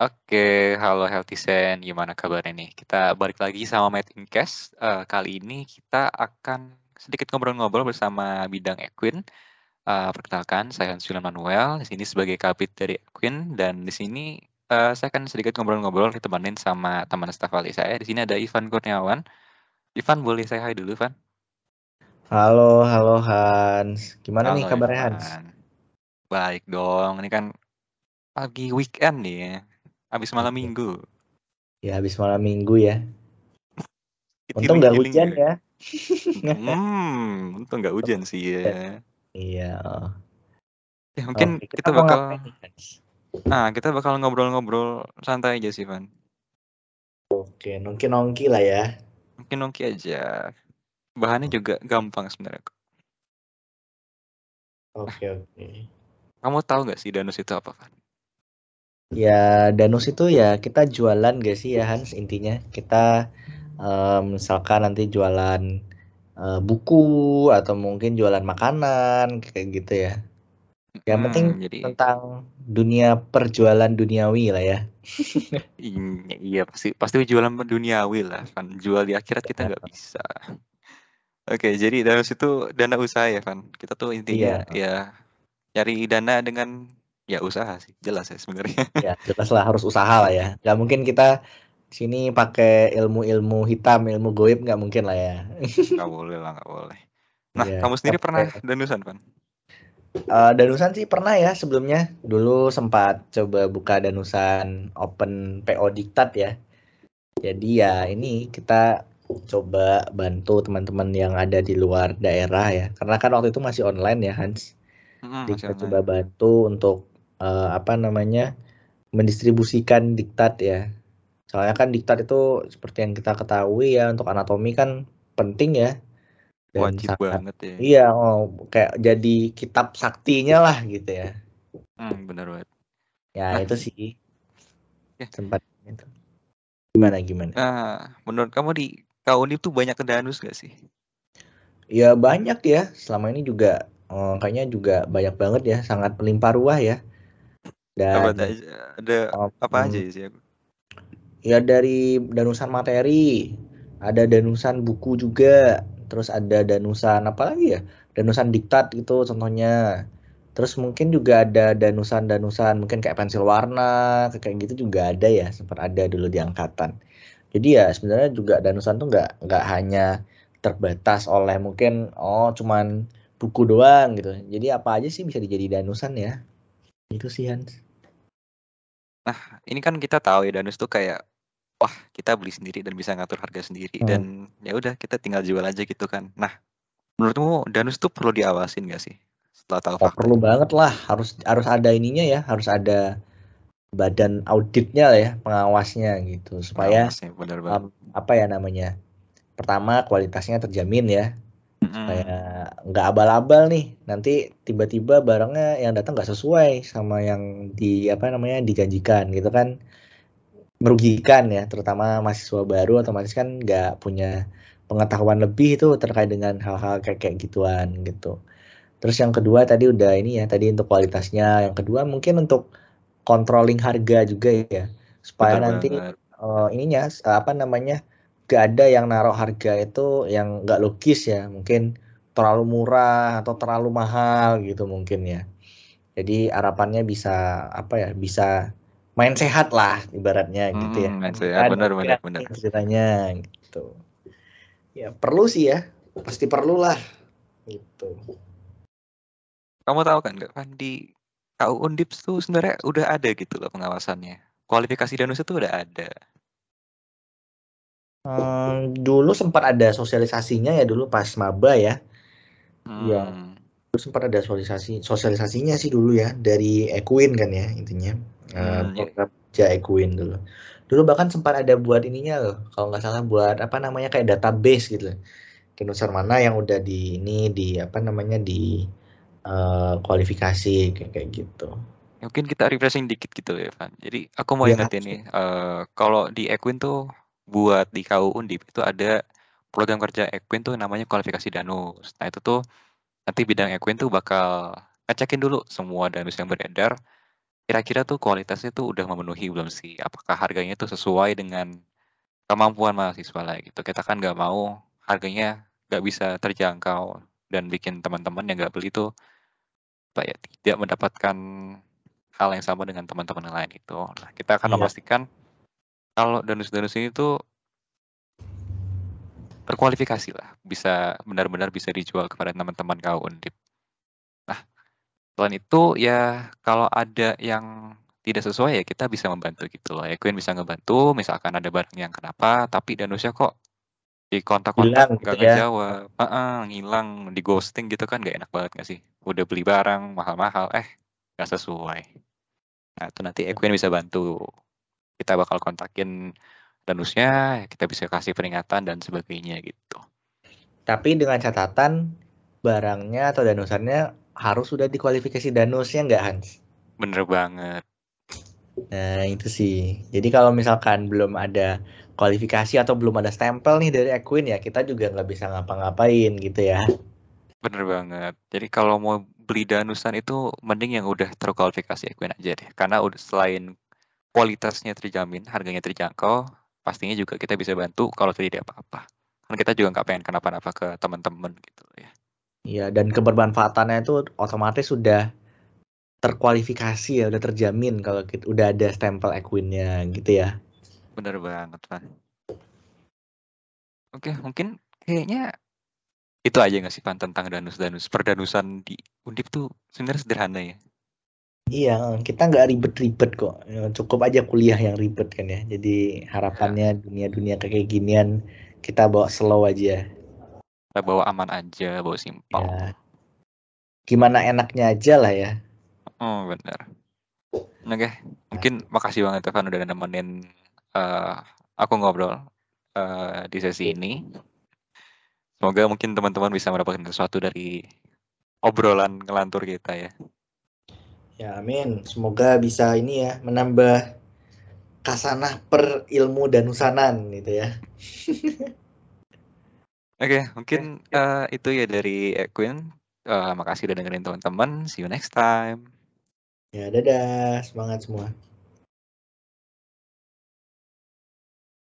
Oke, halo Healthy Sen, gimana kabarnya nih? Kita balik lagi sama Matt Incast. Uh, kali ini kita akan sedikit ngobrol-ngobrol bersama bidang Equin. Uh, perkenalkan, saya Hans Julian Manuel, di sini sebagai kapit dari Equin, dan di sini uh, saya akan sedikit ngobrol-ngobrol ditemenin sama teman staf wali saya. Di sini ada Ivan Kurniawan. Ivan, boleh saya hai dulu, Ivan? Halo, halo Hans. Gimana halo, nih kabarnya Ivan. Hans? Baik dong, ini kan pagi weekend nih ya. Habis malam minggu. Ya, habis malam minggu ya. Untung nggak hujan ya. hmm, untung nggak hujan sih ya. Iya. Ya, mungkin Oke, kita, kita bakal Nah, kita bakal ngobrol-ngobrol santai aja sih, Van. Oke, nongki-nongki lah ya. Nongki-nongki aja. Bahannya juga gampang sebenarnya. Oke, oke. Kamu tahu nggak sih danus itu apa, Van? Ya, danus itu ya kita jualan gak sih ya Hans intinya kita um, misalkan nanti jualan uh, buku atau mungkin jualan makanan kayak gitu ya. Yang hmm, penting jadi... tentang dunia perjualan duniawi lah ya. iya pasti pasti jualan duniawi lah kan jual di akhirat kita nggak bisa. Oke jadi danus itu dana usaha ya Van. Kita tuh intinya iya. ya cari dana dengan Ya usaha sih, jelas ya sebenarnya. Ya jelas lah harus usaha lah ya. Gak mungkin kita sini pakai ilmu-ilmu hitam, ilmu goib nggak mungkin lah ya. Nggak boleh lah, nggak boleh. Nah, ya, kamu sendiri pernah danusan, Pan? Uh, danusan sih pernah ya sebelumnya. Dulu sempat coba buka danusan open PO diktat ya. Jadi ya ini kita coba bantu teman-teman yang ada di luar daerah ya. Karena kan waktu itu masih online ya Hans. Hmm, Jadi kita coba bantu untuk uh, apa namanya mendistribusikan diktat ya. Soalnya kan diktat itu seperti yang kita ketahui ya untuk anatomi kan penting ya. Dan Wajib sangat, banget ya. Iya, oh, kayak jadi kitab saktinya lah gitu ya. Hmm, benar banget. Ya nah, itu sih. Ya. Sempat itu. Gimana gimana? Nah, menurut kamu di KUNI tuh banyak kedanus gak sih? Ya banyak ya. Selama ini juga oh, kayaknya juga banyak banget ya, sangat melimpah ruah ya. Dan apa aja? Ada um, apa aja sih? Ya dari danusan materi, ada danusan buku juga, terus ada danusan apa lagi ya? Danusan diktat gitu contohnya. Terus mungkin juga ada danusan-danusan mungkin kayak pensil warna, kayak gitu juga ada ya, sempat ada dulu di angkatan. Jadi ya sebenarnya juga danusan tuh nggak nggak hanya terbatas oleh mungkin oh cuman buku doang gitu. Jadi apa aja sih bisa dijadi danusan ya. Itu sih Hans. Nah, ini kan kita tahu ya danus tuh kayak wah kita beli sendiri dan bisa ngatur harga sendiri hmm. dan ya udah kita tinggal jual aja gitu kan. Nah, menurutmu danus tuh perlu diawasin gak sih? Setelah tahu oh, perlu banget lah, harus harus ada ininya ya, harus ada badan auditnya lah ya, pengawasnya gitu supaya bener Um, apa ya namanya? Pertama kualitasnya terjamin ya Kayak nggak abal-abal nih, nanti tiba-tiba barangnya yang datang nggak sesuai sama yang di apa namanya dijanjikan gitu kan. Merugikan ya, terutama mahasiswa baru otomatis kan nggak punya pengetahuan lebih itu terkait dengan hal-hal kayak kayak gituan gitu. Terus yang kedua tadi udah ini ya, tadi untuk kualitasnya, yang kedua mungkin untuk controlling harga juga ya, supaya Betul nanti uh, ininya apa namanya gak ada yang naruh harga itu yang nggak logis ya. Mungkin terlalu murah atau terlalu mahal gitu mungkin ya. Jadi harapannya bisa apa ya bisa main sehat lah ibaratnya gitu ya. Main sehat. Benar benar benar. ceritanya gitu. Ya perlu sih ya. Pasti perlu lah gitu. Kamu tahu kan nggak kan di KU Undip tuh sebenarnya udah ada gitu loh pengawasannya. Kualifikasi danus itu udah ada Hmm, dulu sempat ada sosialisasinya ya dulu pas maba ya. Iya. Hmm. Dulu sempat ada sosialisasi sosialisasinya sih dulu ya dari Equin kan ya intinya. Hmm, uh, program Equin dulu. Dulu bahkan sempat ada buat ininya loh, kalau nggak salah buat apa namanya kayak database gitu. Kinusar mana yang udah di ini di apa namanya di uh, kualifikasi kayak kayak gitu. Mungkin kita refreshing dikit gitu ya, Van. Jadi aku mau ya, ingetin nih, uh, kalau di Equin tuh buat di KU Undip itu ada program kerja Equin tuh namanya kualifikasi danus. Nah itu tuh nanti bidang Equin tuh bakal ngecekin dulu semua danus yang beredar kira-kira tuh kualitasnya tuh udah memenuhi belum sih? Apakah harganya tuh sesuai dengan kemampuan mahasiswa lah gitu. Kita kan nggak mau harganya nggak bisa terjangkau dan bikin teman-teman yang nggak beli tuh apa ya tidak mendapatkan hal yang sama dengan teman-teman yang lain itu. Nah, kita akan iya. memastikan kalau danus-danus ini tuh berkualifikasi lah, bisa benar-benar bisa dijual kepada teman-teman kau undip. Nah, selain itu ya kalau ada yang tidak sesuai ya kita bisa membantu gitu loh. Equin bisa ngebantu, misalkan ada barang yang kenapa, tapi danusnya kok di kontak-kontak nggak gitu ya. ngejawab, uh ngilang, di ghosting gitu kan nggak enak banget nggak sih? Udah beli barang mahal-mahal, eh nggak sesuai. Nah itu nanti Equin bisa bantu. Kita bakal kontakin danusnya, kita bisa kasih peringatan dan sebagainya gitu. Tapi dengan catatan barangnya atau danusannya harus sudah dikualifikasi danusnya nggak Hans? Bener banget. Nah, itu sih. Jadi kalau misalkan belum ada kualifikasi atau belum ada stempel nih dari Equin ya, kita juga nggak bisa ngapa-ngapain gitu ya. Bener banget. Jadi kalau mau beli danusan itu mending yang udah terkualifikasi Equin aja deh. Karena udah selain kualitasnya terjamin, harganya terjangkau, pastinya juga kita bisa bantu kalau terjadi apa-apa. Kan kita juga nggak pengen kenapa-napa ke teman-teman gitu ya. Iya, dan kebermanfaatannya itu otomatis sudah terkualifikasi ya, udah terjamin kalau kita udah ada stempel Equinnya gitu ya. Bener banget, Pak. Oke, mungkin kayaknya itu aja nggak sih Pan tentang danus-danus perdanusan di Undip tuh sebenarnya sederhana ya. Iya, kita nggak ribet-ribet kok. Ya, cukup aja kuliah yang ribet kan ya. Jadi harapannya dunia-dunia kayak ginian kita bawa slow aja. Kita bawa aman aja, bawa simpel. Ya. Gimana enaknya aja lah ya. Oh benar. Oke, mungkin makasih banget Evan udah nemenin uh, aku ngobrol uh, di sesi ini. Semoga mungkin teman-teman bisa mendapatkan sesuatu dari obrolan ngelantur kita ya. Ya amin. Semoga bisa ini ya menambah kasanah per ilmu dan usanan gitu ya. Oke, okay, mungkin uh, itu ya dari Queen. Uh, makasih udah dengerin teman-teman. See you next time. Ya, dadah. Semangat semua.